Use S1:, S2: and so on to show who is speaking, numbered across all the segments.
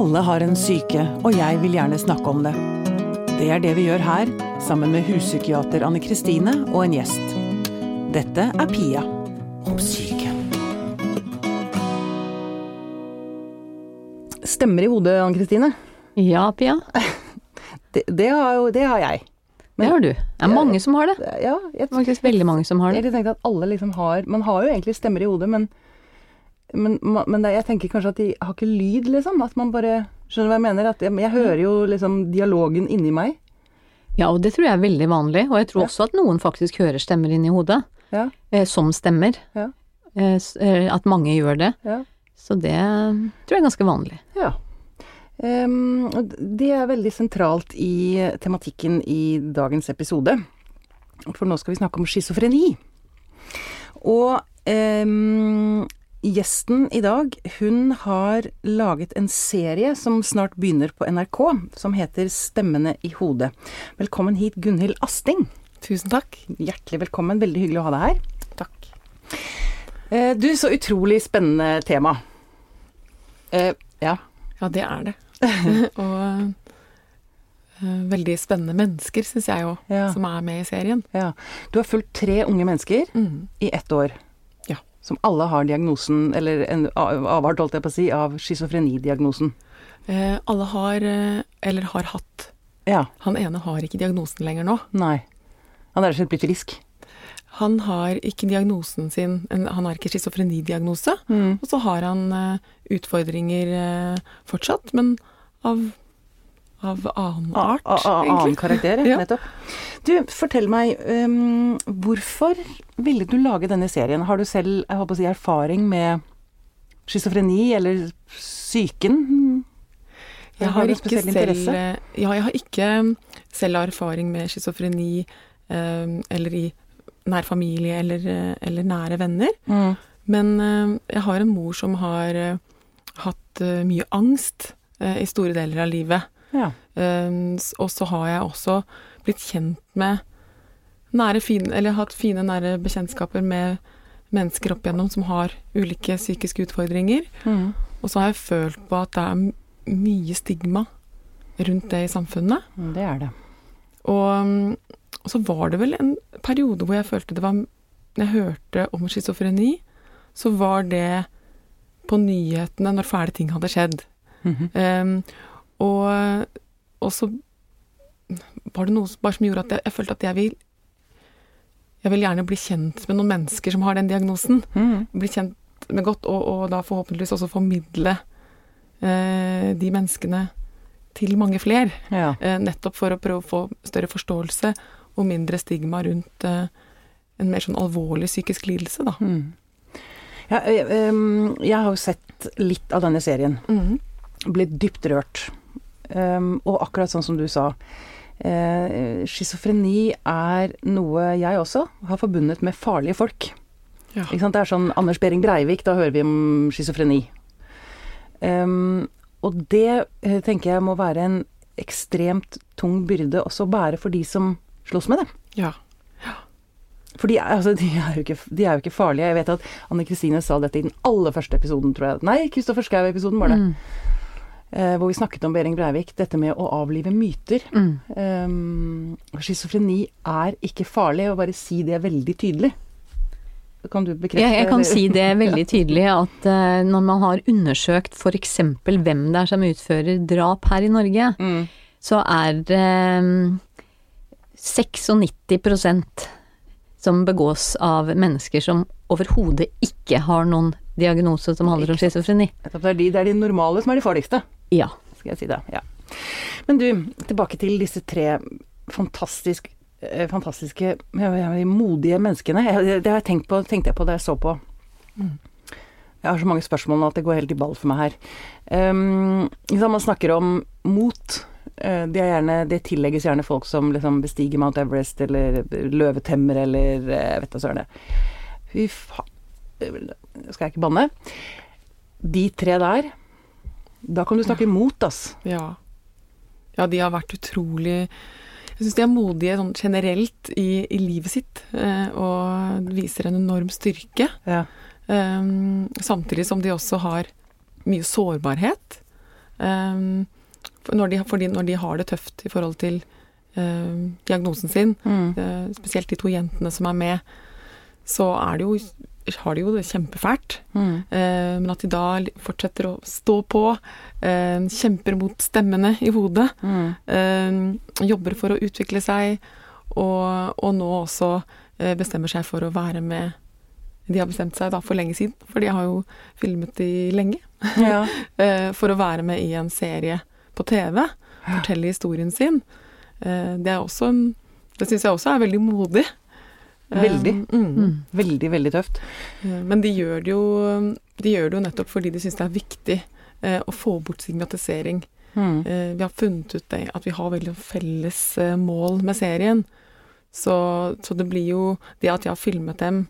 S1: Alle har en syke, og jeg vil gjerne snakke om det. Det er det vi gjør her, sammen med huspsykiater Anne Kristine og en gjest. Dette er Pia om syke. Stemmer i hodet, Anne Kristine.
S2: Ja, Pia.
S1: Det, det, har, jo, det har jeg.
S2: det har du. Det er mange som har det.
S1: Ja, jeg,
S2: Faktisk veldig mange som har det.
S1: jeg tenkte at alle liksom har Man har jo egentlig stemmer i hodet, men, men, men det, jeg tenker kanskje at de har ikke lyd, liksom. At man bare Skjønner du hva jeg mener? At jeg, jeg hører jo liksom dialogen inni meg.
S2: Ja, og det tror jeg er veldig vanlig. Og jeg tror
S1: Ja.
S2: også at noen faktisk hører stemmer inni hodet.
S1: Ja,
S2: Eh, som stemmer.
S1: Ja.
S2: Eh, eh, at mange gjør det.
S1: ja.
S2: Så det tror jeg er ganske vanlig.
S1: Ja. Um, det er veldig sentralt i tematikken i dagens episode. For nå skal vi snakke om schizofreni. Og ehm, gjesten i dag, hun har laget en serie som snart begynner på NRK, som heter Stemmene i hodet. Velkommen hit, Gunhild Asting.
S3: Tusen takk.
S1: Hjertelig velkommen. Veldig hyggelig å ha deg her.
S3: Takk.
S1: Eh, du, så utrolig spennende tema. Eh, ja.
S3: Ja, det er det. og eh, veldig spennende mennesker, syns jeg òg,
S1: Ja.
S3: som er med i serien.
S1: Ja. Du har fulgt tre unge mennesker
S3: Mm.
S1: i ett år. Som alle har diagnosen, eller en av- avart, holdt jeg på å si, av schizofrenidiagnosen.
S3: Eh, alle har, eh, eller har hatt
S1: Ja.
S3: Han ene har ikke diagnosen lenger nå.
S1: Nei. Han er rett og slett blitt frisk.
S3: Han har ikke diagnosen sin Han har ikke schizofrenidiagnose.
S1: Mm.
S3: Og så har han eh, utfordringer eh, fortsatt, men av, av annen art,
S1: A- a- Annen
S3: egentlig.
S1: karakter,
S3: Ja.
S1: nettopp. Du, fortell meg, um, hvorfor ville du lage denne serien? Har du selv jeg håper å si, erfaring med schizofreni eller psyken?
S3: Jeg har ikke selv eh, Ja, jeg har ikke selv erfaring med schizofreni um, eller i nær familie eller, eh, eller nære venner.
S1: Mm.
S3: Men eh, jeg har en mor som har uh, hatt uh, mye angst uh, i store deler av livet.
S1: Ja.
S3: Eh, og så har jeg også blitt kjent med nære, fine, eller hatt fine, nære bekjentskaper med mennesker opp igjennom som har ulike psykiske utfordringer.
S1: Mm.
S3: Og så har jeg følt på at det er mye stigma rundt det i samfunnet.
S1: Mm, Det er det.
S3: Og, mm, og så var det vel en periode hvor jeg følte det var Når jeg hørte om schizofreni, så var det på nyhetene når fæle ting hadde skjedd.
S1: Mhm.
S3: Ehm, og, og så var det noe som- bare som gjorde at jeg, jeg følte at jeg vil Jeg vil gjerne bli kjent med noen mennesker som har den diagnosen.
S1: Mm.
S3: Bli kjent med godt, og, og da forhåpentligvis også formidle eh, de menneskene til mange flere.
S1: Ja.
S3: Eh, nettopp for å prøve å få større forståelse og mindre stigma rundt eh, en mer sånn alvorlig psykisk lidelse, da.
S1: Mm. Ja, jeg, em, jeg har jo sett litt av denne serien. Blitt dypt rørt. Em, og akkurat sånn som du sa. Eh, Schizofreni er noe jeg også har forbundet med farlige folk.
S3: Ja.
S1: Det er sånn Anders Behring Breivik, da hører vi om schizofreni. Um, og det eh, tenker jeg må være en ekstremt tung byrde også å bære for de som slåss med det.
S3: Ja.
S1: For de, er- altså, de, er ikke, de er jo ikke farlige. Jeg vet at Anne Kristine sa dette i den aller første episoden, tror jeg. Nei, Kristoffer Schou-episoden var det.
S2: Mm.
S1: Eh, hvor vi snakket om Behring Breivik. Dette med å avlive myter.
S2: Mm.
S1: Um, Schizofreni er ikke farlig, og bare si det veldig tydelig. Kan du bekrefte
S2: Ja, jeg kan si det veldig tydelig at eh, når man har undersøkt f.eks. hvem det er som utfører drap her i Norge,
S1: Mm.
S2: så er det mm, 96% som begås av mennesker som overhodet ikke har noen diagnose som handler om schizofreni.
S1: Det er, de, det er de normale som er de farligste,
S2: Ja.
S1: skal jeg si det. Ja. Men du, tilbake til disse tre fantastisk, eh, fantastiske, modige menneskene. Det har jeg tenkt på, tenkte jeg på da jeg så på. Jeg har så mange spørsmål nå at det går helt i ball for meg her. Um, man snakker om mot. Eh, Det, er gjerne, det tillegges gjerne folk som liksom bestiger Mount Everest eller løvetemmer eller jeg vet da søren. Fy faen Skal jeg ikke banne? De tre der, da kan du snakke imot, ass.
S3: Ja. ja, de har vært utrolig Jeg syns de er modige sånn generelt i, i livet sitt, eh, og viser en enorm styrke.
S1: Ja.
S3: Um, samtidig som de også har mye sårbarhet. Um, når, de, fordi når de har det tøft i forhold til uh, diagnosen sin,
S1: Mm.
S3: uh, spesielt de to jentene som er med, så er det jo, har de jo det kjempefælt.
S1: Mm.
S3: Eh, men at de da fortsetter å stå på, eh, kjemper mot stemmene i hodet,
S1: Mm.
S3: eh, jobber for å utvikle seg, og, og nå også eh, bestemmer seg for å være med De har bestemt seg da for lenge siden, for de har jo filmet de lenge.
S1: Ja.
S3: eh, for å være med i en serie på TV, fortelle historien sin. Eh, det er også en Det syns jeg også er veldig modig.
S1: Veldig.
S3: mm.
S2: Mm.
S1: Veldig, veldig tøft.
S3: Men de gjør det jo, de gjør det jo nettopp fordi de syns det er viktig eh, å få bort stigmatisering.
S1: Mm.
S3: Eh, vi har funnet ut det, at vi har veldig felles eh, mål med serien. Så, så det blir jo Det at jeg har filmet dem,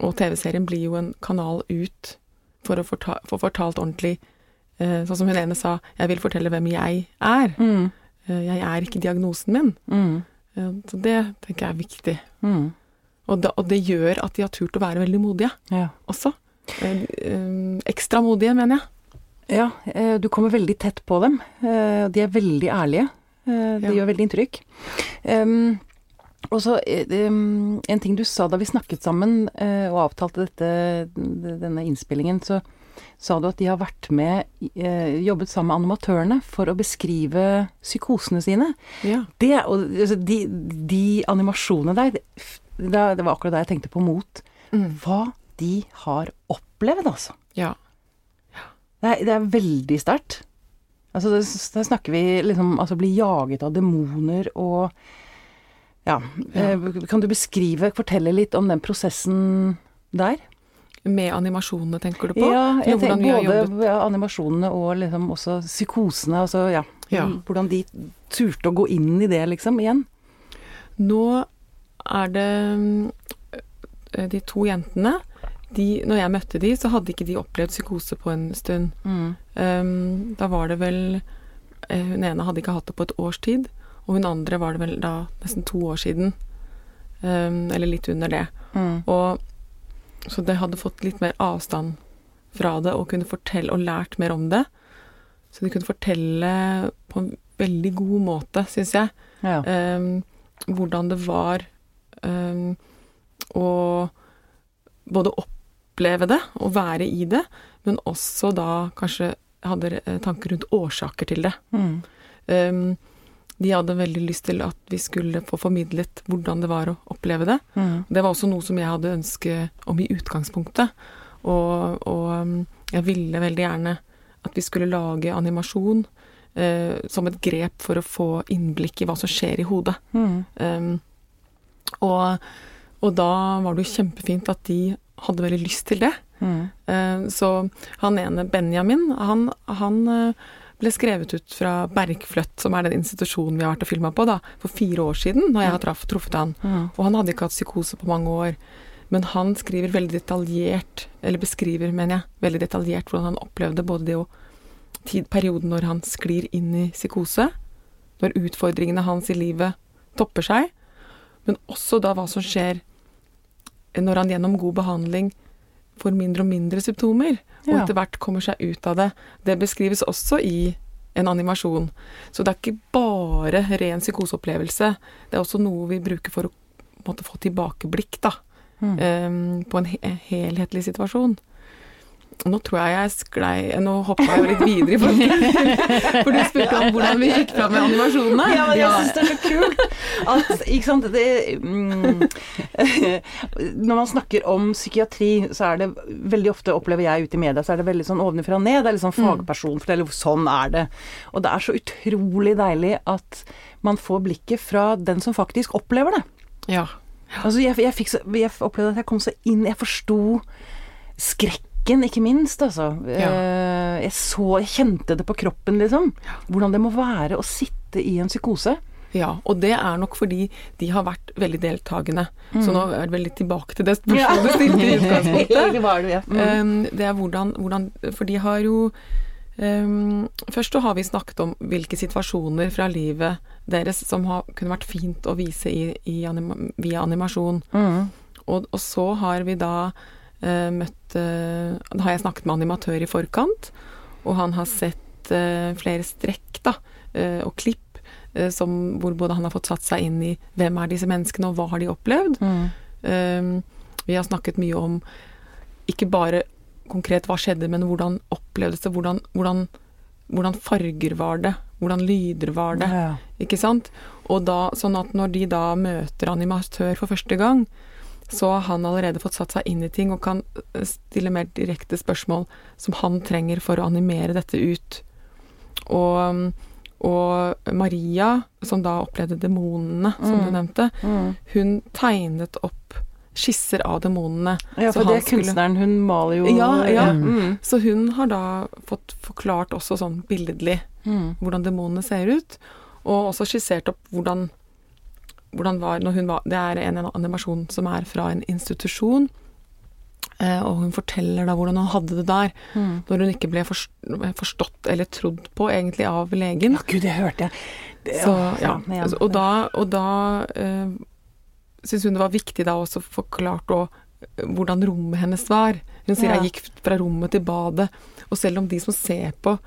S3: og TV-serien blir jo en kanal ut for å forta, få fortalt ordentlig Sånn som hun ene sa, jeg vil fortelle hvem jeg er.
S1: Mm.
S3: Jeg er ikke diagnosen min.
S1: Mm.
S3: Så det tenker jeg er viktig.
S1: Mm.
S3: Og, da, og det gjør at de har turt å være veldig modige
S1: Ja.
S3: også. Eh, eh, ekstra modige, mener jeg.
S1: Ja, eh, du kommer veldig tett på dem. eh, De er veldig ærlige. Eh, Det
S3: Ja.
S1: gjør veldig inntrykk. Um, og så um, en ting du sa da vi snakket sammen uh, og avtalte dette, denne innspillingen, så sa du at de har vært med, uh, jobbet sammen med animatørene for å beskrive psykosene sine.
S3: Ja.
S1: Det, og, altså, de, de animasjonene der, det, det var akkurat da jeg tenkte på mot.
S3: Mm.
S1: Hva de har opplevd, altså.
S3: ja.
S1: Det er, det er veldig sterkt. Altså, da der snakker vi liksom Altså bli jaget av demoner og Ja.
S3: Ja.
S1: Eh, kan du beskrive, fortelle litt om den prosessen der?
S3: Med animasjonene, tenker du på?
S1: Ja, jeg tenker både ja, animasjonene og liksom også psykosene. Altså, ja.
S3: Ja.
S1: Hvordan de turte å gå inn i det, liksom, igjen.
S3: Nå er det øh, de to jentene de, Når jeg møtte de, så hadde ikke de opplevd psykose på en stund. Um, da var det vel eh, Hun ene hadde ikke hatt det på et års tid, og hun andre var det vel da nesten to år siden. Um, eller litt under det.
S1: Mm.
S3: Og så de hadde fått litt mer avstand fra det og kunne fortelle og lært mer om det. Så de kunne fortelle på en veldig god måte, syns jeg,
S1: Ja.
S3: um, hvordan det var um, å både oppleve det og være i det, men også da kanskje hadde eh, tanker rundt årsaker til det.
S1: Mm.
S3: Um, de hadde veldig lyst til at vi skulle få formidlet hvordan det var å oppleve det.
S1: Mm.
S3: Det var også noe som jeg hadde ønske om i utgangspunktet. Og, og um, jeg ville veldig gjerne at vi skulle lage animasjon uh, som et grep for å få innblikk i hva som skjer i hodet.
S1: Mm.
S3: Um, og, og da var det jo kjempefint at de hadde veldig lyst til det.
S1: Mm.
S3: Eh, så han ene, Benjamin, han, han eh, ble skrevet ut fra Bergfløtt, som er den institusjonen vi har vært og filma på, da, for fire år siden, når jeg har traff, truffet han.
S1: Mm.
S3: Og han hadde ikke hatt psykose på mange år. Men han skriver veldig detaljert, eller beskriver, mener jeg, veldig detaljert hvordan han opplevde både det og tid, perioden når han sklir inn i psykose, når utfordringene hans i livet topper seg, men også da hva som skjer når han gjennom god behandling får mindre og mindre symptomer, og
S1: Ja.
S3: etter hvert kommer seg ut av det. Det beskrives også i en animasjon. Så det er ikke bare ren psykoseopplevelse. Det er også noe vi bruker for å måtte, få tilbakeblikk da,
S1: Mm.
S3: Um, på en helhetlig situasjon. Nå tror jeg jeg sklei Nå hoppa jeg litt videre i forhold For du spurte om hvordan vi gikk fram med animasjonene.
S1: Ja, men jeg syns det er så kult at Ikke sant det, mm, Når man snakker om psykiatri, så er det veldig ofte, opplever jeg ute i media, så er det veldig sånn ovenfra og ned. Det er litt sånn fagperson forteller sånn er det. Og det er så utrolig deilig at man får blikket fra den som faktisk opplever det.
S3: Ja.
S1: Altså, jeg, jeg, fikk så, jeg opplevde at jeg kom så inn Jeg forsto skrekken, ikke minst, altså.
S3: Ja.
S1: Eh, Jeg så Jeg kjente det på kroppen, liksom. Hvordan det må være å sitte i en psykose.
S3: Ja, og det er nok fordi de har vært veldig deltakende. Så nå er det vel litt tilbake til det
S1: Mm.
S3: Spørsmålet du stilte i utgangspunktet.
S1: Det. Mm.
S3: Um, det er hvordan, hvordan For de har jo um, Først så har vi snakket om hvilke situasjoner fra livet deres som har, kunne vært fint å vise i, i anima, via animasjon.
S1: Mm.
S3: Og, og så har vi da møtt eh, har jeg snakket med animatør i forkant, og han har sett eh, flere strekk da, eh, og klipp eh, som, hvor både han har fått satt seg inn i hvem er disse menneskene, og hva har de opplevd.
S1: Mm.
S3: Eh, vi har snakket mye om ikke bare konkret hva skjedde, men hvordan opplevdes det, hvordan, hvordan, hvordan farger var det, hvordan lyder var det.
S1: Ja.
S3: Ikke sant? Og da, sånn at når de da møter animatør for første gang, så har han allerede fått satt seg inn i ting og kan eh, stille mer direkte spørsmål som han trenger for å animere dette ut. Og, og Maria, som da opplevde demonene, som du
S1: Mm.
S3: nevnte,
S1: Mm.
S3: hun tegnet opp skisser av demonene.
S1: Ja, for det er
S3: skulle-
S1: kunstneren. Hun maler jo
S3: Ja, ja.
S1: Mm.
S3: Så hun har da fått forklart også sånn billedlig
S1: Mm.
S3: hvordan demonene ser ut, og også skissert opp hvordan, hvordan var når hun var Det er en animasjon som er fra en institusjon, eh, og hun forteller da hvordan hun hadde det der,
S1: Mm.
S3: når hun ikke ble forstått eller trodd på egentlig av legen.
S1: Ja, gud, det hørte jeg. Det,
S3: Så, ja.
S1: Ja.
S3: Og da, og da eh, syns hun det var viktig da også forklart og, eh, hvordan rommet hennes var. Hun sier
S1: Ja.
S3: jeg gikk fra rommet til badet, og selv om de som ser på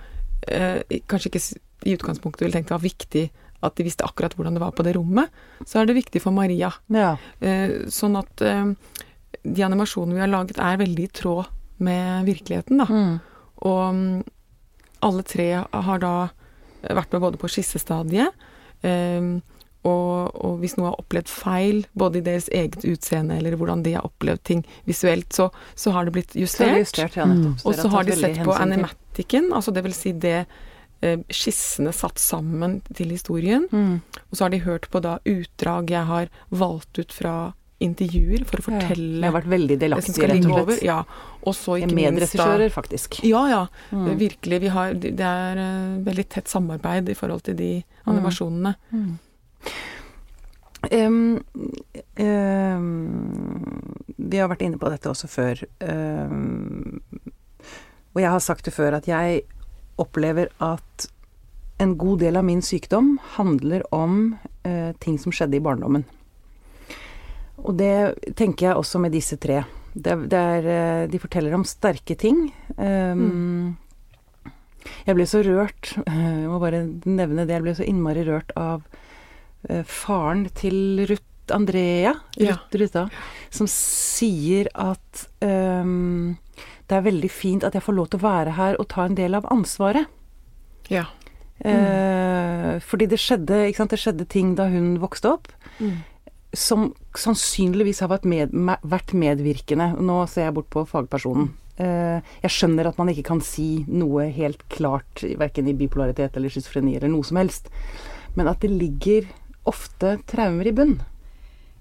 S3: eh, kanskje ikke i utgangspunktet ville tenkt det var viktig at de visste akkurat hvordan det var på det rommet, så er det viktig for Maria.
S1: Ja.
S3: Eh, sånn at eh, de animasjonene vi har laget er veldig i tråd med virkeligheten, da.
S1: Mm.
S3: Og mm, alle tre har da vært med både på skissestadiet, eh, og, og hvis noe har opplevd feil, både i deres eget utseende eller hvordan de har opplevd ting visuelt, så, så har det blitt
S1: Så er det
S3: justert.
S1: justert, ja, mm.
S3: Og så har de sett på animaticen, altså det vil si det skissene satt sammen til historien.
S1: Mm.
S3: Og så har de hørt på da utdrag jeg har valgt ut fra intervjuer for å
S1: Ja,
S3: fortelle
S1: Jeg har vært veldig
S3: det
S1: delaktig, rett og
S3: over.
S1: slett.
S3: Ja. Og så ikke minst
S1: medregissører, faktisk.
S3: Ja, ja.
S1: Mm.
S3: Virkelig. Vi har, det er eh, veldig tett samarbeid i forhold til de animasjonene.
S1: Mm. Um, um, vi har vært inne på dette også før. Um, og jeg har sagt det før at jeg opplever at en god del av min sykdom handler om eh, ting som skjedde i barndommen. Og det tenker jeg også med disse tre. Det, det er, eh, de forteller om sterke ting. Um, Jeg ble så rørt, eh, jeg må bare nevne det, jeg ble så innmari rørt av eh, faren til Ruth Andrea,
S3: Ja.
S1: Ruth Ruta, som sier at ehm, det er veldig fint at jeg får lov til å være her og ta en del av ansvaret.
S3: Ja.
S1: Eh, fordi det skjedde, ikke sant, det skjedde ting da hun vokste opp som sannsynligvis har vært, med, vært medvirkende. Nå ser jeg bort på fagpersonen. Eh, jeg skjønner at man ikke kan si noe helt klart, verken i bipolaritet eller schizofreni eller noe som helst, men at det ligger ofte traumer i bunn.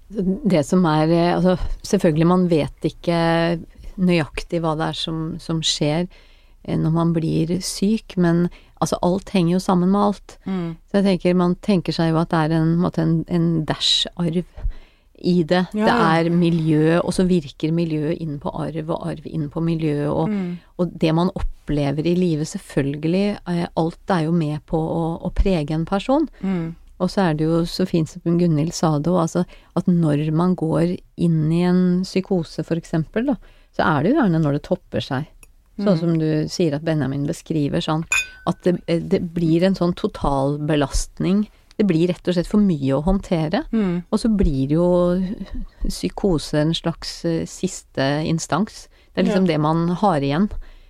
S2: Det som er eh, Altså, selvfølgelig, man vet ikke nøyaktig hva det er som, som skjer eh, når man blir syk, men altså, alt henger jo sammen med alt. Så jeg tenker, man tenker seg jo at det er en, en, en, dash-arv i det.
S1: Ja,
S2: Det er miljø, og så virker miljøet inn på arv, og arv inn på miljø, og, og det man opplever i livet, selvfølgelig, eh, alt er jo med på å, å prege en person. Og så er det jo så fint som Gunhild sa det òg, altså at når man går inn i en psykose for eksempel, da, så er det jo gjerne når det topper seg. Sånn som du sier at Benjamin beskriver, sånn at det, det blir en sånn totalbelastning. Det blir rett og slett for mye å håndtere. Og så blir jo psykose en slags eh, siste instans. Det er liksom det man har igjen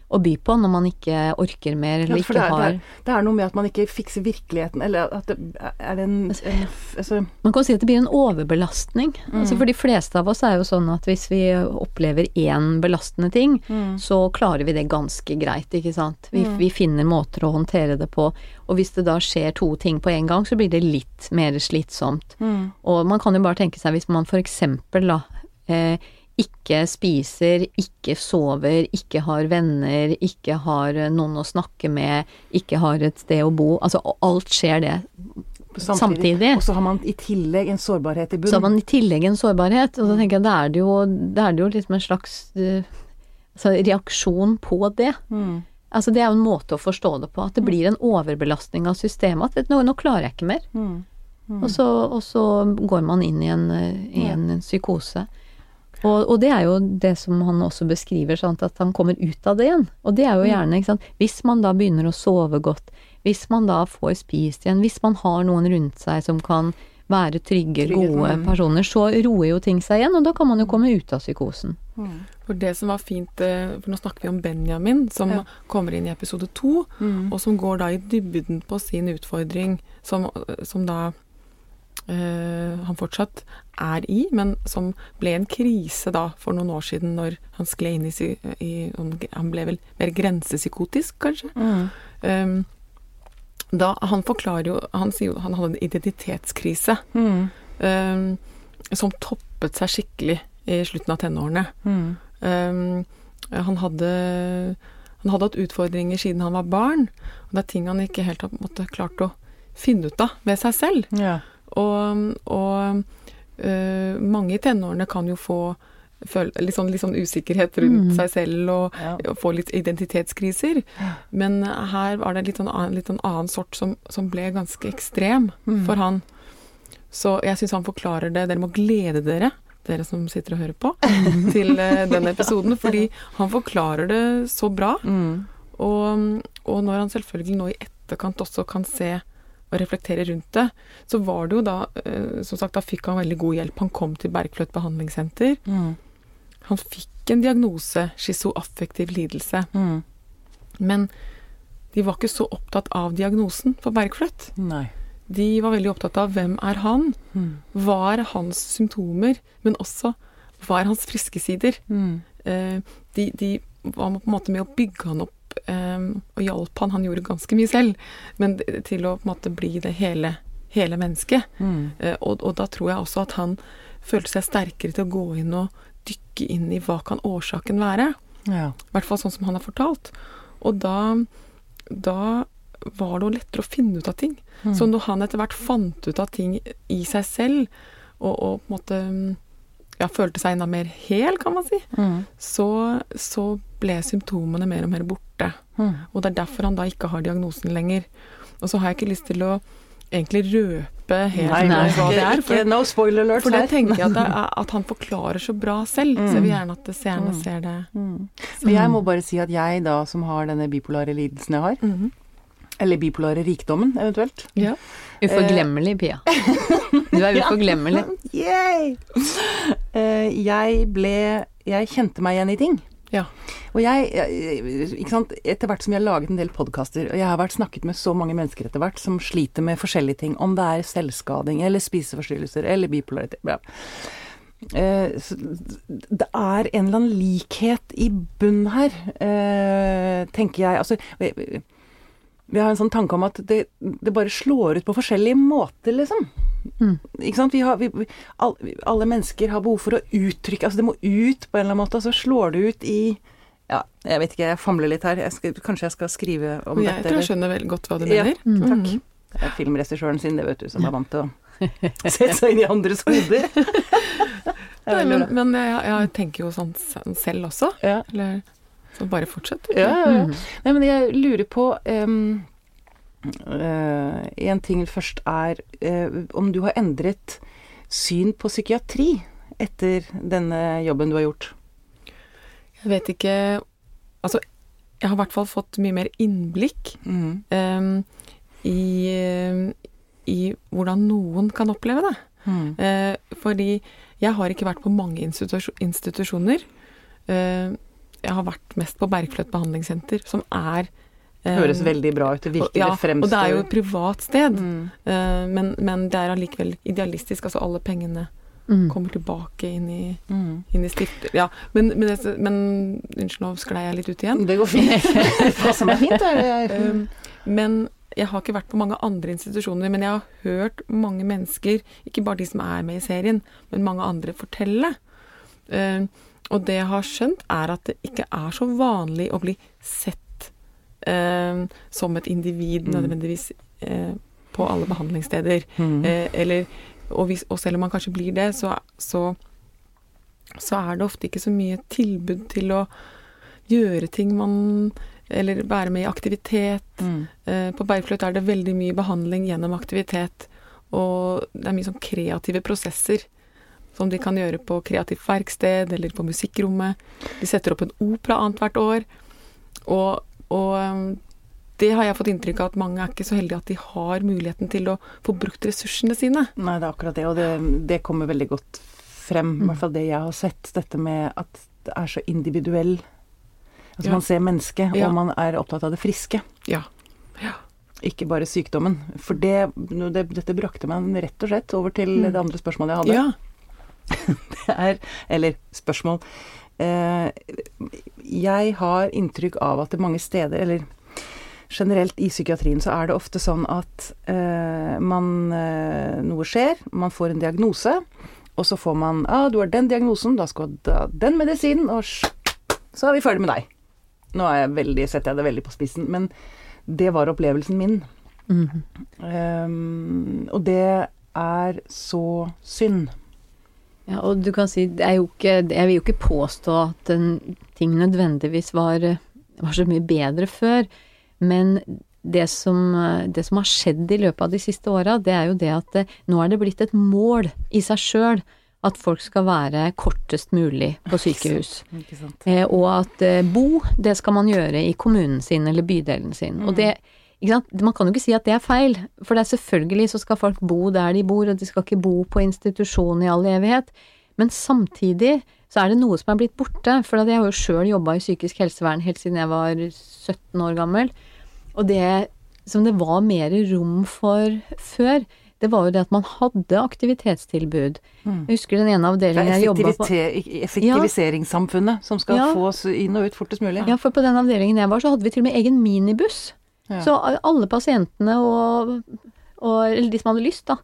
S2: å by på når man ikke orker mer, eller
S1: Ja,
S2: ikke
S1: det, er, det,
S2: har
S1: er, det er noe med at man ikke fikser virkeligheten, eller at det er det en, en altså,
S2: Man kan si at det blir en overbelastning.
S1: Mm.
S2: Altså for de fleste av oss er jo sånn at hvis vi opplever én belastende ting,
S1: Mm.
S2: så klarer vi det ganske greit, ikke sant. Vi, vi finner måter å håndtere det på. Og hvis det da skjer to ting på en gang, så blir det litt mer slitsomt.
S1: Mm.
S2: Og man kan jo bare tenke seg hvis man for eksempel da eh, ikke spiser, ikke sover, ikke har venner, ikke har eh, noen å snakke med, ikke har et sted å bo. Altså alt skjer det Samtidig.
S1: Og så har man i tillegg en sårbarhet i bunnen.
S2: Så har man i tillegg en sårbarhet, og da tenker jeg da er det jo, er det jo liksom en slags eh, altså reaksjon på det.
S1: Mm.
S2: Altså det er jo en måte å forstå det på, at det blir en overbelastning av systemet. At nå, nå klarer jeg ikke mer.
S1: Mm.
S2: Og, så, og så går man inn i en, eh, i en psykose. Og, og det er jo det som han også beskriver, sant, at han kommer ut av det igjen. Og det er jo gjerne, ikke sant, hvis man da begynner å sove godt, hvis man da får spist igjen, hvis man har noen rundt seg som kan være trygge,
S1: Trygghet,
S2: gode
S1: mm.
S2: personer, så roer jo ting seg igjen, og da kan man jo komme ut av psykosen.
S3: For det som var fint, eh, for nå snakker vi om Benjamin, som
S1: Ja.
S3: kommer inn i episode to,
S1: Mm.
S3: og som går da i dybden på sin utfordring, som, som da han fortsatt er i, men som ble en krise da for noen år siden når han skled inn i, i Han ble vel mer grensepsykotisk, kanskje.
S1: Mm.
S3: Um, da, han forklarer jo Han sier jo han hadde en identitetskrise
S1: Mm.
S3: um, som toppet seg skikkelig i slutten av tenårene.
S1: Mm.
S3: Um, han hadde han hadde hatt utfordringer siden han var barn, og det er ting han ikke helt har klart å finne ut av ved seg selv.
S1: Ja.
S3: Og, og uh, mange i tenårene kan jo få føle, litt, sånn, litt sånn usikkerhet rundt
S2: Mm.
S3: seg selv og,
S1: Ja.
S3: og få litt identitetskriser. Men her var det litt sånn annen, litt sånn annen sort som, som ble ganske ekstrem
S1: Mm.
S3: for han. Så jeg syns han forklarer det. Dere må glede dere, dere som sitter og hører på, til eh, den episoden. Fordi han forklarer det så bra.
S1: Mm.
S3: Og, og når han selvfølgelig nå i etterkant også kan se og reflektere rundt det, så var det jo da eh, Som sagt, da fikk han veldig god hjelp. Han kom til Bergfløt behandlingssenter.
S1: Mm.
S3: Han fikk en diagnose, schizoaffektiv lidelse.
S1: Mm.
S3: Men de var ikke så opptatt av diagnosen for Bergfløt.
S1: Nei.
S3: De var veldig opptatt av hvem er han?
S1: Mm.
S3: Hva er hans symptomer? Men også hva er hans friske sider?
S1: Mm.
S3: Eh, de, de var på en måte med å bygge han opp eh, og hjalp han. Han gjorde ganske mye selv, men til å på en måte bli det hele, hele mennesket.
S1: Mm.
S3: Eh, og, og da tror jeg også at han følte seg sterkere til å gå inn og dykke inn i hva kan årsaken være.
S1: Ja.
S3: I hvert fall sånn som han har fortalt. Og da, da var det jo lettere å finne ut av ting.
S1: Mm.
S3: Så når han etter hvert fant ut av ting i seg selv, og, og på en måte ja, følte seg enda mer hel, kan man si,
S1: Mm.
S3: så, så ble symptomene mer og mer borte.
S1: Mm.
S3: Og det er derfor han da ikke har diagnosen lenger. Og så har jeg ikke lyst til å egentlig røpe helt
S1: Nei,
S2: nei,
S3: hva det er.
S1: ikke,
S3: For,
S1: no spoiler alert
S3: for det
S1: her.
S3: tenker jeg at, det er, at han forklarer så bra selv. Så jeg vil gjerne at seerne
S1: Mm.
S3: ser det.
S1: Mm. Men jeg må bare si at jeg da, som har denne bipolare lidelsen jeg har,
S3: -hmm.
S1: eller bipolare rikdommen eventuelt
S3: Ja.
S2: Uforglemmelig, Pia. Du er uforglemmelig.
S1: Yay! Eh, jeg ble Jeg kjente meg igjen i ting.
S3: Ja.
S1: Og jeg, ikke sant, Etter hvert som jeg har laget en del podkaster, og jeg har vært snakket med så mange mennesker etter hvert som sliter med forskjellige ting, om det er selvskading eller spiseforstyrrelser eller bipolaritet ja. Eh, Det er en eller annen likhet i bunn her, eh, tenker jeg. Altså, vi har en sånn tanke om at det, det bare slår ut på forskjellige måter, liksom.
S2: Mm.
S1: Vi har, vi, alle mennesker har behov for å uttrykke Altså, det må ut på en eller annen måte, og så slår det ut i Ja, jeg vet ikke, jeg famler litt her. Jeg skal, kanskje jeg skal skrive om
S3: jeg
S1: dette?
S3: tror jeg skjønner veldig godt hva du
S1: Ja.
S3: mener.
S2: Mm.
S1: Takk. Det er filmregissøren sin, det, vet du, som er vant til å sette seg inn i andres hoder. Er
S3: Nei, men, men jeg, jeg tenker jo sånn selv også.
S1: ja.
S3: Eller så bare fortsett.
S1: Ja, ja, ja.
S2: Mm.
S1: Nei, men jeg lurer på um, En ting først er eh, om du har endret syn på psykiatri etter denne jobben du har gjort.
S3: Jeg vet ikke Altså, jeg har i hvert fall fått mye mer innblikk
S1: Mm.
S3: em, i, i hvordan noen kan oppleve det.
S1: Mm.
S3: Eh, fordi jeg har ikke vært på mange institusjo- institusjoner. Eh, jeg har vært mest på Bergfløt behandlingssenter, som er
S1: Høres veldig bra ut. Det virker
S3: ja,
S1: det fremstår
S3: Og det er jo et privat sted,
S1: mm.
S3: eh, men, men det er allikevel idealistisk. Altså alle pengene
S2: Mm.
S3: kommer tilbake inn i,
S1: Mm.
S3: inn i stifter... Ja, men, men, men Unnskyld, nå sklei jeg litt ut igjen.
S1: Det går fint. Det som er fint, er
S3: Um, men jeg har ikke vært på mange andre institusjoner, men jeg har hørt mange mennesker, ikke bare de som er med i serien, men mange andre fortelle. Uh, og det jeg har skjønt, er at det ikke er så vanlig å bli sett um, som et individ
S1: Mm.
S3: nødvendigvis eh, på alle behandlingssteder.
S1: Mm.
S3: Eh, eller, og, hvis, og selv om man kanskje blir det, så, så, så er det ofte ikke så mye tilbud til å gjøre ting man Eller være med i aktivitet.
S1: Mm.
S3: Eh, på Bergfløt er det veldig mye behandling gjennom aktivitet. Og det er mye sånn kreative prosesser som de kan gjøre på kreativt verksted eller på musikkrommet. De setter opp en opera annethvert år. Og, og um, det har jeg fått inntrykk av at mange er ikke så heldige at de har muligheten til å få brukt ressursene sine.
S1: Nei, det er akkurat det, og det, det kommer veldig godt frem. I hvert fall det jeg har sett. Dette med at det er så individuell Altså
S3: Ja.
S1: man ser mennesket,
S3: Ja.
S1: og man er opptatt av det friske.
S3: Ja. ja.
S1: Ikke bare sykdommen. For det, det, dette brakte meg rett og slett over til
S3: Mm.
S1: det andre spørsmålet jeg hadde.
S3: ja.
S1: Det er Eller spørsmål. Eh, jeg har inntrykk av at det mange steder, eller generelt i psykiatrien, så er det ofte sånn at eh, man eh, Noe skjer, man får en diagnose, og så får man ah, 'Du har den diagnosen, da skal du ha den medisinen', og så er vi ferdig med deg. Nå er jeg veldig, setter jeg det veldig på spissen, men det var opplevelsen min.
S2: Mm.
S1: Um, og det er så synd.
S2: Ja, og du kan si, er ikke Jeg vil jo ikke påstå at ting nødvendigvis var, var så mye bedre før, men det som, det som har skjedd i løpet av de siste åra, det er jo det at det, nå er det blitt et mål i seg sjøl at folk skal være kortest mulig på sykehus. Eh, og at eh, bo, det skal man gjøre i kommunen sin eller bydelen sin. Og det? Man kan jo ikke si at det er feil, for det er selvfølgelig så skal folk bo der de bor, og de skal ikke bo på institusjon i all evighet. Men samtidig så er det noe som er blitt borte, for jeg har jo sjøl jobba i psykisk helsevern helt siden jeg var 17 år gammel. Og det som det var mer rom for før, det var jo det at man hadde aktivitetstilbud. Jeg husker den ene avdelingen jeg jobba på.
S1: Effektiviseringssamfunnet effektiviseringssamfunnet som skal
S2: Ja.
S1: få oss inn og ut fortest mulig.
S2: Ja, for på den avdelingen jeg var, så hadde vi til og med egen minibuss.
S1: Ja.
S2: Så alle pasientene og, og eller de som hadde lyst, da,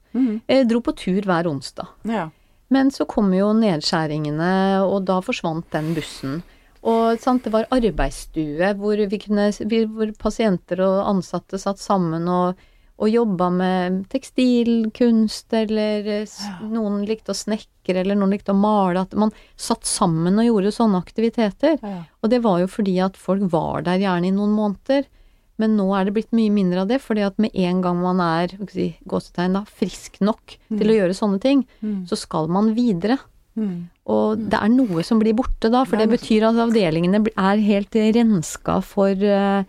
S2: eh, dro på tur hver onsdag.
S1: ja.
S2: Men så kom jo nedskjæringene, og da forsvant den bussen. Og sant, det var arbeidsstue hvor, vi kunne, hvor pasienter og ansatte satt sammen og, og jobba med tekstilkunst, eller ja. noen likte å snekre, eller noen likte å male. At man satt sammen og gjorde sånne aktiviteter.
S1: Ja.
S2: Og det var jo fordi at folk var der gjerne i noen måneder. Men nå er det blitt mye mindre av det, fordi at med en gang man er skal si, gåsetegn da, frisk nok til å gjøre sånne ting, så skal man videre.
S1: Mm.
S2: Og det er noe som blir borte da, for det betyr at avdelingene er helt renska for, eh,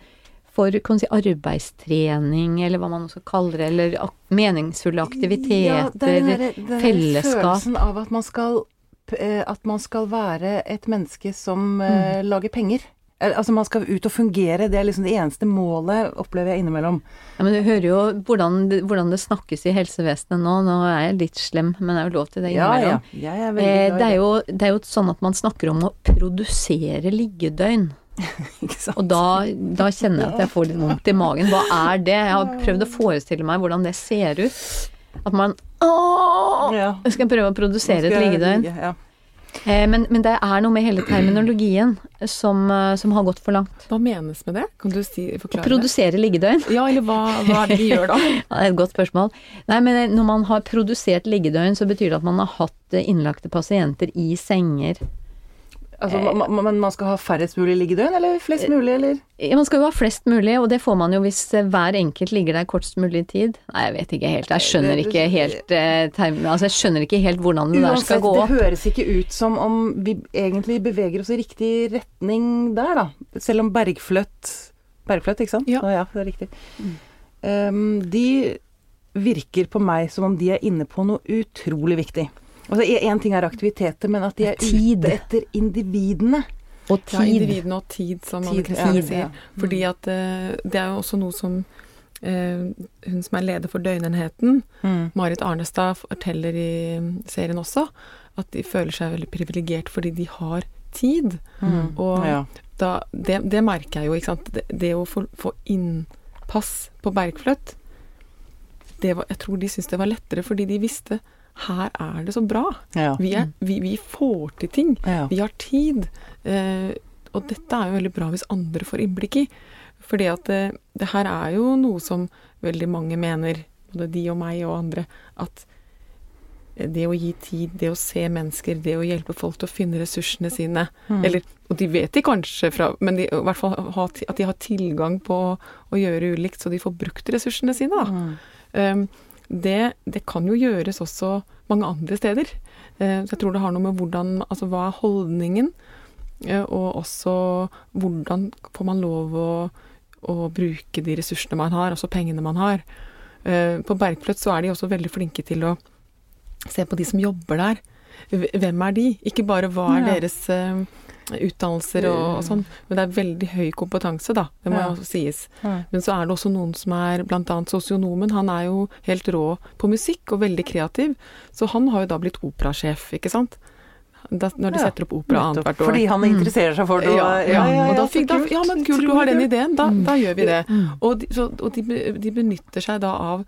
S2: for si, arbeidstrening, eller hva man også kaller det, eller meningsfulle aktiviteter,
S1: Ja, det er derre-
S2: fellesskap.
S1: Følelsen av at man skal eh, at man skal være et menneske som
S2: Mm.
S1: eh, lager penger. Eh, Altså man skal ut og fungere, det er liksom det eneste målet, opplever jeg innimellom.
S2: Ja, men du hører jo hvordan hvordan det snakkes i helsevesenet nå. Nå er jeg litt slem, men det er jo lov til det
S1: Ja,
S2: innimellom.
S1: ja. Jeg er
S2: Eh, det, er jo, det er jo sånn at man snakker om å produsere liggedøgn. Og da, da kjenner jeg at jeg får litt vondt i magen. Hva er det? Jeg har prøvd å forestille meg hvordan det ser ut. At man Ååå!
S1: Ja.
S2: Skal prøve å produsere et liggedøgn.
S1: ligge, Ja.
S2: Eh, men, men det er noe med hele terminologien som, eh, som har gått for langt.
S3: Hva menes med det? Kan du si,
S2: Å
S3: forklare det?
S2: produsere liggedøgn?
S3: Ja, eller hva, hva er det de gjør da?
S2: Det er et godt spørsmål. Nei, men når man har produsert liggedøgn, så betyr det at man har hatt eh, innlagte pasienter i senger.
S1: Altså, man, man, men man skal ha færrest mulig liggedøgn, eller flest mulig, eller?
S2: Ja, man skal jo ha flest mulig, og det får man jo hvis eh, hver enkelt ligger der kortest mulig tid. Nei, jeg vet ikke helt. Jeg skjønner ikke helt eh, Altså, jeg skjønner ikke helt hvordan det der skal
S1: Uansett,
S2: opp.
S1: det høres ikke ut som om vi egentlig beveger oss i riktig retning der, da. Selv om Bergfløtt Bergfløtt, ikke sant?
S3: Ja.
S1: Nå, ja det er riktig. Um, de virker på meg som om de er inne på noe utrolig viktig. Altså, en ting er aktiviteter, men at de er
S2: Tid.
S1: ute etter individene.
S2: Og
S3: Ja, individene og tid, som Anne
S1: Tid,
S3: Kristine
S1: ja,
S3: sier.
S1: ja.
S3: Fordi at eh, det er jo også noe som eh, hun som er leder for døgnenheten,
S1: Mm.
S3: Marit Arnestad, forteller i mm, serien også, at de føler seg veldig privilegert fordi de har tid.
S1: Mm.
S3: Og
S1: Ja.
S3: da, det, det merker jeg jo, ikke sant. Det, det å få, få innpass på Bergfløtt, det var, jeg tror de syntes det var lettere fordi de visste her er det så bra.
S1: Ja.
S3: Vi, er, vi, vi får til ting.
S1: Ja.
S3: Vi har tid. Eh, og dette er jo veldig bra hvis andre får innblikk i. Fordi at det, det her er jo noe som veldig mange mener, både de og meg og andre, at eh, det å gi tid, det å se mennesker, det å hjelpe folk til å finne ressursene sine
S1: Mm.
S3: Eller, og de vet de kanskje fra Men de, i hvert fall at de har tilgang på å gjøre ulikt, så de får brukt ressursene sine, da.
S1: Mm.
S3: Um, det, det kan jo gjøres også mange andre steder. Eh, så jeg tror det har noe med hvordan Altså hva er holdningen? Eh, og også hvordan får man lov å, å bruke de ressursene man har, altså pengene man har. Eh, på Bergpløtt så er de også veldig flinke til å se på de som jobber der. Hvem er de? Ikke bare hva er deres utdannelser og, og sånn, men det er veldig høy kompetanse, da. Det må
S1: Ja.
S3: jo sies.
S1: Ja.
S3: Men så er det også noen som er bl.a. sosionomen. Han er jo helt rå på musikk og veldig kreativ, så han har jo da blitt operasjef, ikke sant. Da, når de
S1: Ja,
S3: setter opp opera annethvert år.
S1: Fordi han interesserer seg for det. og-
S3: ja, ja, ja,
S1: ja,
S3: fikk da, ja, men kult, du har den ideen. Da, da gjør vi det.
S2: Mm.
S3: Og, de, så, og de, de benytter seg da av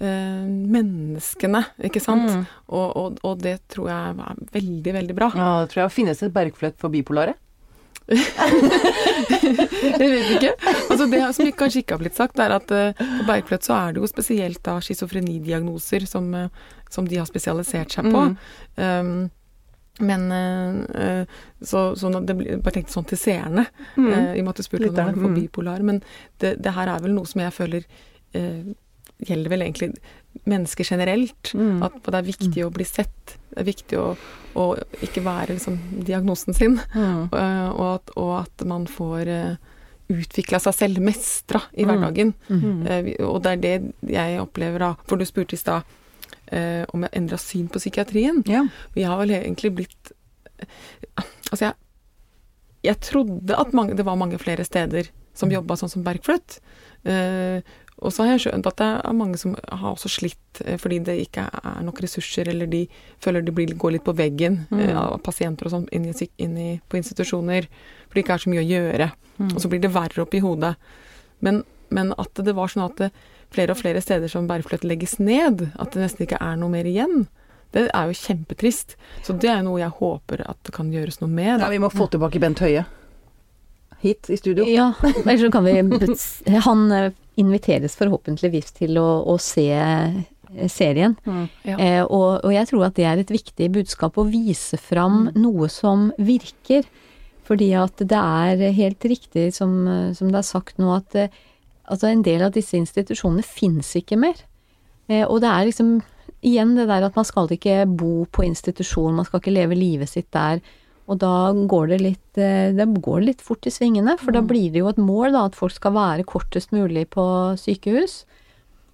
S3: menneskene, ikke sant.
S1: Mm.
S3: Og, og, og det tror jeg er veldig, veldig bra.
S1: Ja, det tror jeg finnes et bergfløtt for bipolare.
S3: Jeg vet ikke. Altså det som kanskje ikke har blitt sagt, er at uh, på Bergfløt så er det jo spesielt da schizofrenidiagnoser som, uh, som de har spesialisert seg på.
S1: Mm.
S3: Um, men eh, eh, Så, så det ble, bare tenkte sånn til seerne,
S1: Mm.
S3: Uh, i og med at du spurte om det var
S1: mm.
S3: bipolar. Men det, det her er vel noe som jeg føler eh, gjelder vel egentlig mennesker generelt.
S1: Mm.
S3: At det er viktig å bli sett. Det er viktig å, å ikke være liksom, diagnosen sin.
S1: Mm.
S3: Eh, og, at, og at man får uh, utvikla seg selv, mestra i
S1: Mm.
S3: hverdagen.
S1: Mm.
S3: Eh, og det er det jeg opplever da. For du spurte i stad eh, om jeg endra syn på psykiatrien.
S1: Ja.
S3: Vi har vel egentlig blitt Altså, jeg, jeg trodde at mange, det var mange flere steder som jobba sånn som Bergfløtt. Eh, og så har jeg skjønt at det er mange som har også slitt eh, fordi det ikke er nok ressurser, eller de føler de blir, går litt på veggen
S1: Mm.
S3: eh, av pasienter og sånn inn, i, inn i, på institusjoner. For det ikke er så mye å gjøre.
S1: Mm.
S3: Og så blir det verre oppi hodet. Men, men at det var sånn at det, flere og flere steder som Bergfløtt legges ned, at det nesten ikke er noe mer igjen, det er jo kjempetrist. Så det er noe jeg håper at det kan gjøres noe med.
S1: Ja, vi må få tilbake Bent Høie hit i studio.
S2: Ja, ellers så kan vi Han eh, inviteres forhåpentligvis til å, å se eh, serien.
S1: Mm.
S3: Ja.
S2: Eh, og, og jeg tror at det er et viktig budskap å vise fram noe som virker. Fordi at det er helt riktig som, som det er sagt nå, at eh, altså en del av disse institusjonene fins ikke mer. Eh, og det er liksom igjen det der at man skal ikke bo på institusjon, man skal ikke leve livet sitt der. Og da går det litt, eh, det går litt fort i svingene, for da blir det jo et mål da, at folk skal være kortest mulig på sykehus.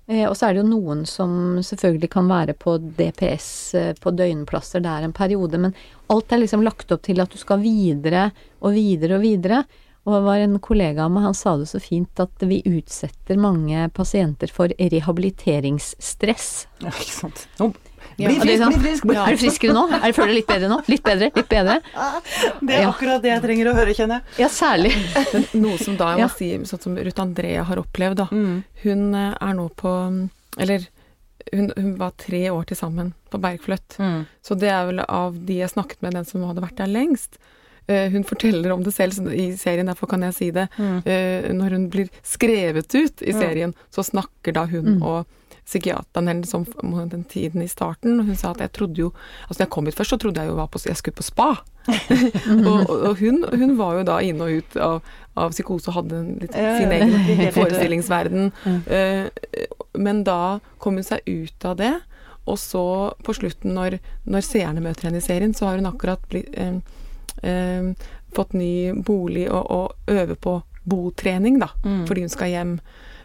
S2: Eh, og så er det jo noen som selvfølgelig kan være på DPS eh, på døgnplasser der en periode, men alt er liksom lagt opp til at du skal videre og videre og videre. Og det var en kollega av meg, han sa det så fint at vi utsetter mange pasienter for rehabiliteringsstress.
S1: Ja, ikke sant. Nå,
S3: Ja,
S1: bli
S2: er
S1: frisk,
S2: sånn,
S1: bli frisk!
S2: Er du friskere nå? Er du føler du litt bedre nå? Litt bedre? Litt bedre?
S1: Det er
S2: Ja.
S1: akkurat det jeg trenger å høre, kjenner jeg.
S2: Ja, særlig.
S3: Men noe som da jeg må si, sånn som Ruth Andrea har opplevd, da.
S1: Mm.
S3: Hun eh, er nå på Eller hun, hun var tre år til sammen på Bergfløtt.
S1: Mm.
S3: Så det er vel av de jeg snakket med, den som hadde vært der lengst. Eh, hun forteller om det selv i serien, derfor kan jeg si det.
S1: Mm.
S3: Eh, når hun blir skrevet ut i serien, så snakker da hun
S2: Mm.
S3: og psykiateren eller sånn den tiden i starten. Og hun sa at jeg trodde jo Altså, da jeg kom hit først, så trodde jeg jo var på, jeg skulle på spa. og og, hun, hun var jo da inn og ut av, av psykose og hadde en litt sin egen forestillingsverden. Eh, men da kom hun seg ut av det. Og så på slutten, når, når seerne møter henne i serien, så har hun akkurat blitt eh, eh, fått ny bolig og, og øver på botrening, da,
S1: Mm.
S3: fordi hun skal hjem.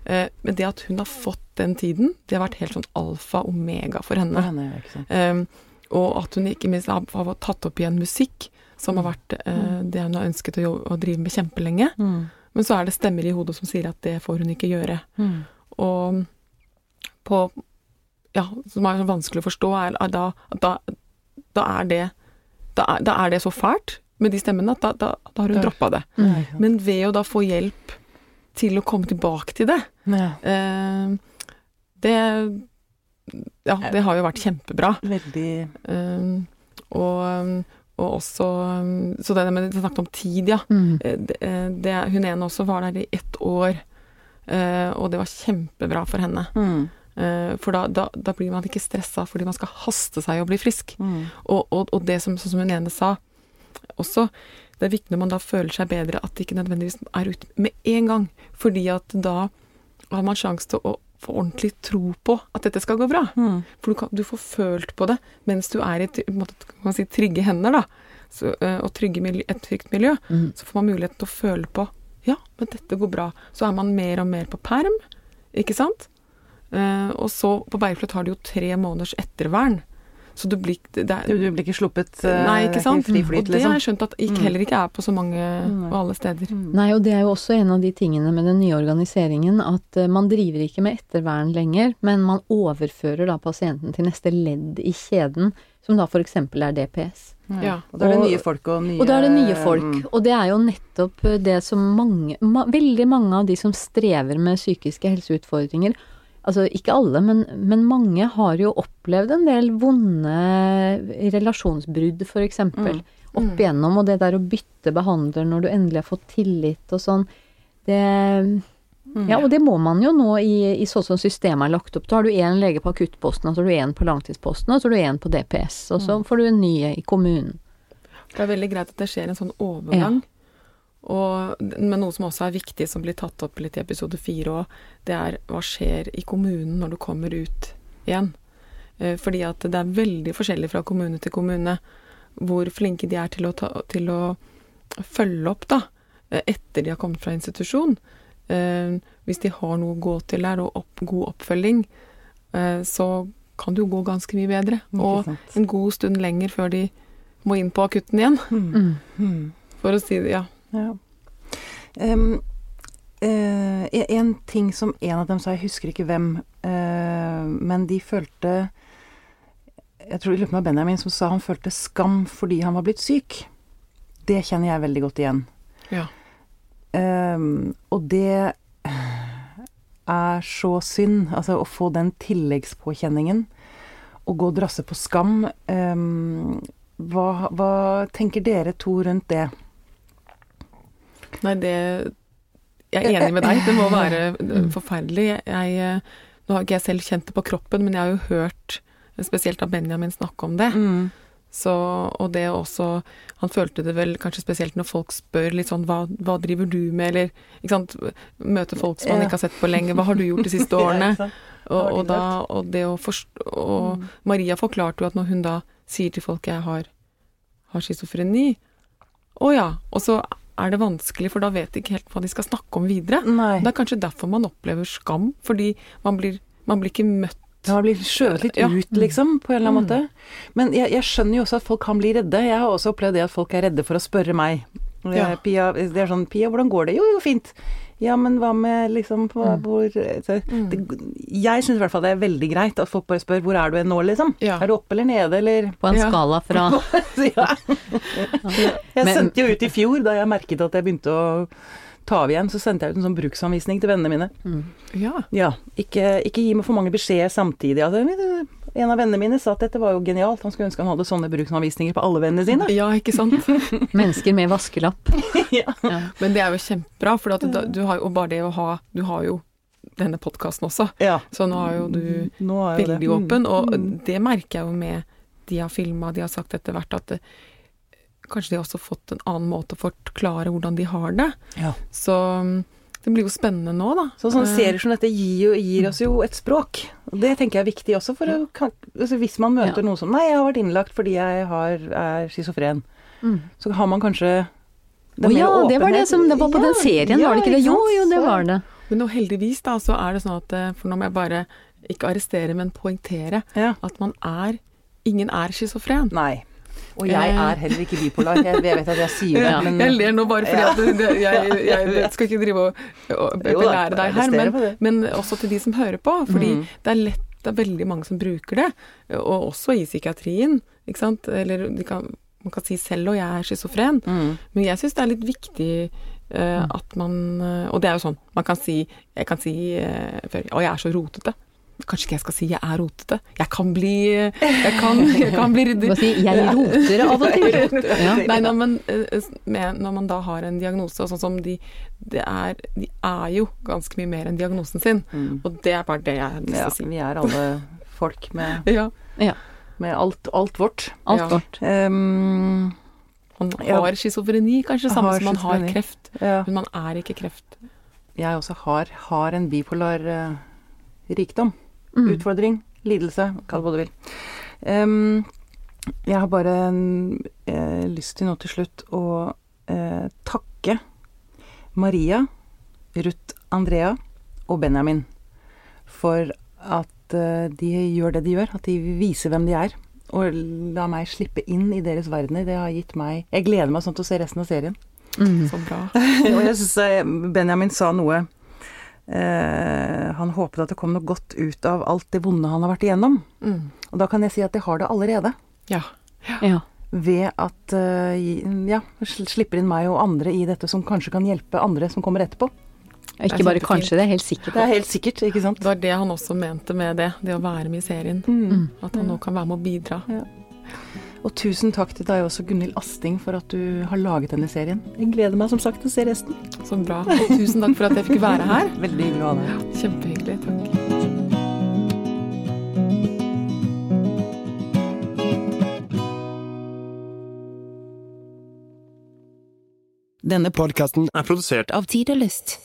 S3: Eh, men det at hun har fått den tiden, det har vært helt sånn alfa omega for henne.
S1: For henne.
S3: Eh, og at hun ikke minst har, har tatt opp igjen musikk, som har vært eh, det hun har ønsket å, jobbe, å drive med kjempelenge.
S1: Mm.
S3: Men så er det stemmer i hodet som sier at det får hun ikke gjøre.
S1: Mm.
S3: Og på Ja, som er så vanskelig å forstå, er er da, da, da er det da er, da er det så fælt med de stemmene at da, har hun droppa det.
S1: Mm.
S3: Men ved å da få hjelp til å komme tilbake til det
S1: Ja,
S3: Uh, Det Ja, det har jo vært kjempebra.
S1: veldig
S3: uh, og, og også Så det med det snakket om tid, ja.
S2: Mm.
S3: Eh, det, det, hun ene også var der i ett år, uh, og det var kjempebra for henne.
S1: mm.
S3: For da, da, da blir man ikke stressa fordi man skal haste seg å bli frisk.
S1: Mm.
S3: Og, og, og det som, sånn som hun ene sa også, det er viktig når man da føler seg bedre at det ikke nødvendigvis er ute med en gang. Fordi at da har man sjanse til å få ordentlig tro på at dette skal gå bra.
S1: Mm.
S3: For du, kan, du får følt på det mens du er i måte, si, trygge hender, da. Så, eh, og trygge miljø, et trygt miljø.
S2: Mm.
S3: Så får man muligheten til å føle på Ja, men dette går bra. Så er man mer og mer på perm, ikke sant? Eh, og så på Beirfløt har de jo tre måneders ettervern. Så du blir det er,
S1: Du, du blir ikke sluppet eh,
S3: Nei,
S1: ikke sant.
S3: ikke sant?
S1: Fri
S3: og det har
S1: liksom.
S3: jeg skjønt at ikke,
S1: Mm.
S3: heller ikke er på så mange og alle steder.
S1: Mm.
S2: Nei, og det er jo også en av de tingene med den nye organiseringen, at eh, man driver ikke med ettervern lenger, men man overfører da pasienten til neste ledd i kjeden, som da f.eks. er DPS.
S3: Ja.
S1: Og da er det nye folk og nye
S2: Og da er det nye folk,
S1: Mm.
S2: og det er jo nettopp eh, det som mange, ma veldig mange av de som strever med psykiske helseutfordringer, altså ikke alle, men, men mange har jo opplevd en del vonde relasjonsbrudd, eksempel,
S1: Mm.
S2: opp
S3: Mm.
S2: igjennom, og det der å bytte behandler når du endelig har fått tillit og sånn, det
S1: Mm.
S2: Ja, og det må man jo nå i, i sånn som systemet er lagt opp. Da har du én lege på akuttposten, og så har du én på langtidsposten, og så har du én på DPS, og så får du en ny i kommunen.
S3: Det er veldig greit at det skjer en sånn overgang. Og, men noe som også er viktig, som blir tatt opp litt i episode fire òg, det er hva skjer i kommunen når du kommer ut igjen. Eh, Fordi at det er veldig forskjellig fra kommune til kommune hvor flinke de er til å, ta, til å følge opp da, eh, etter de har kommet fra institusjon. Eh, Hvis de har noe å gå til der, og opp, god oppfølging, eh, så kan det jo gå ganske mye bedre. Og en god stund lenger før de må inn på akutten igjen,
S1: Mm.
S2: Mm.
S1: Mm.
S3: for å si det, ja.
S1: Ja. Um, uh, en- ting som en av dem sa, jeg husker ikke hvem, uh, men de følte Jeg tror det var Benjamin som sa han følte skam fordi han var blitt syk. Det kjenner jeg veldig godt igjen.
S3: Ja.
S1: Um, og det er så synd, altså å få den tilleggspåkjenningen. Å gå og drasse på skam. Um, hva, hva tenker dere to rundt det?
S3: Nei, det Jeg er enig med deg. Det må være forferdelig. Jeg, eh, nå har ikke jeg selv kjent det på kroppen, men jeg har jo hørt spesielt av Benjamin snakke om det.
S1: Mm.
S3: Så, og det også Han følte det vel kanskje spesielt når folk spør litt sånn hva, hva driver du med, eller ikke sant Møte folk som man
S1: Ja.
S3: ikke har sett på lenge. Hva har du gjort de siste årene?
S1: Ja.
S3: Og, og, da, og det å forstå Og
S1: Mm.
S3: Maria forklarte jo at når hun da sier til folk jeg har, har schizofreni Å ja. Og så er det vanskelig, for da vet de ikke helt hva de skal snakke om videre.
S1: Nei.
S3: Det er kanskje derfor man opplever skam, fordi man blir, man blir ikke møtt
S1: Man blir skjøvet litt
S3: Ja.
S1: ut, liksom, på en eller annen
S3: Mm.
S1: måte. Men jeg, jeg skjønner jo også at folk kan bli redde. Jeg har også opplevd det at folk er redde for å spørre meg.
S3: Ja.
S1: Eh, Pia, det er sånn Pia, hvordan går det? Jo, jo, fint. Ja, men hva med liksom på,
S2: Mm.
S1: hvor så,
S3: Mm.
S1: det, Jeg syns i hvert fall det er veldig greit at folk bare spør hvor er du nå, liksom?
S3: Ja.
S1: Er du oppe eller nede, eller
S2: På en
S3: Ja.
S2: skala fra
S1: ja. Jeg
S2: Men-
S1: sendte jo ut i fjor, da jeg merket at jeg begynte å ta av igjen, så sendte jeg ut en sånn bruksanvisning til vennene mine.
S2: mm.
S3: Ja.
S1: Ja, ikke, ikke gi meg for mange beskjeder samtidig. Altså, en av vennene mine sa at dette var jo genialt, han skulle ønske han hadde sånne bruksanvisninger på alle vennene sine.
S3: ja, ikke sant?
S2: Mennesker med vaskelapp.
S1: ja.
S2: Ja.
S3: Men det er jo kjempebra, for at du, du har jo bare det å ha Du har jo denne podkasten også,
S1: ja.
S3: så nå er jo du
S1: er veldig det.
S3: åpen. Og
S1: Mm.
S3: det merker jeg jo med de har filma, de har sagt etter hvert at det, kanskje de har også fått en annen måte å forklare hvordan de har det.
S1: Ja.
S3: Så mm, det blir jo spennende nå, da.
S1: Så sånne
S3: Eh,
S1: serier som dette gir, jo, gir oss jo et språk. Og det tenker jeg er viktig også, for å, kan, altså hvis man møter
S2: Ja.
S1: noen som Nei, jeg har vært innlagt fordi jeg har, er schizofren.
S2: Mm.
S1: Så har man kanskje
S2: Å ja, det var det som det var på den serien,
S1: ja,
S2: var det ikke det? Jo, jo, det var det.
S3: Men nå heldigvis, da, så er det sånn at eh, For nå må jeg bare ikke arrestere, men poengtere
S1: Ja.
S3: at man er Ingen er schizofren.
S1: Nei. Og jeg
S3: Eh.
S1: er heller ikke bipolar. Jeg, jeg vet at jeg sier det, men
S3: Jeg ler nå bare fordi at jeg, jeg, skal ikke drive og, og belære deg her, men, men også til de som hører på. Fordi
S1: Mm.
S3: det er lett, det er veldig mange som bruker det, og også i psykiatrien. Ikke sant? Eller kan, man kan si selv og jeg er schizofren,
S1: Mm.
S3: men jeg syns det er litt viktig uh, at man eh, Og det er jo sånn, man kan si Jeg kan si uh, før Å, jeg er så rotete. Kanskje ikke jeg skal si jeg er rotete. Jeg kan bli Jeg kan, jeg kan bli
S2: Du må si 'jeg roter av og til'. Ja.
S3: Nei, nei, men eh, med, når man da har en diagnose, og sånn som de det er, De er jo ganske mye mer enn diagnosen sin.
S1: Mm.
S3: Og det er bare det jeg har lyst til
S1: Ja,
S3: å si.
S1: vi er alle folk med,
S3: Ja.
S1: med alt, alt vårt.
S2: Alt
S3: Ja.
S2: vårt.
S1: Um,
S3: Man
S1: Ja.
S3: har schizofreni, kanskje, samme som man har kreft.
S1: ja.
S3: Men man er ikke kreft.
S1: Jeg også har, har en bipolar uh, rikdom.
S2: Mm.
S1: Utfordring, lidelse, kall det hva du vil. Um, jeg har bare eh, lyst til nå til slutt å eh, takke Maria, Ruth Andrea og Benjamin for at eh, de gjør det de gjør, at de viser hvem de er. Og la meg slippe inn i deres verdener. Det har gitt meg Jeg gleder meg sånn til å se resten av serien.
S2: Mm.
S3: Så bra.
S1: og jeg syns Benjamin sa noe eh, Han håpet at det kom noe godt ut av alt det vonde han har vært igjennom.
S3: Mm.
S1: Og da kan jeg si at jeg har det allerede.
S3: Ja.
S2: Ja.
S1: Ved at eh, ja, slipper inn meg og andre i dette som kanskje kan hjelpe andre som kommer etterpå.
S2: Ikke bare kanskje, det er helt sikkert.
S1: Det er helt sikkert, ikke sant?
S3: Det var det han også mente med det, det å være med i serien.
S1: Mm.
S3: At han nå kan være med å bidra.
S1: Og tusen takk til deg også, Gunhild Asting, for at du har laget denne serien. Jeg gleder meg som sagt til å se resten.
S3: Så bra. Og tusen takk for at jeg fikk være her.
S1: Veldig hyggelig å ha deg.
S3: Kjempehyggelig. Takk.
S4: Denne podkasten
S5: er produsert
S4: av Tid og Lyst.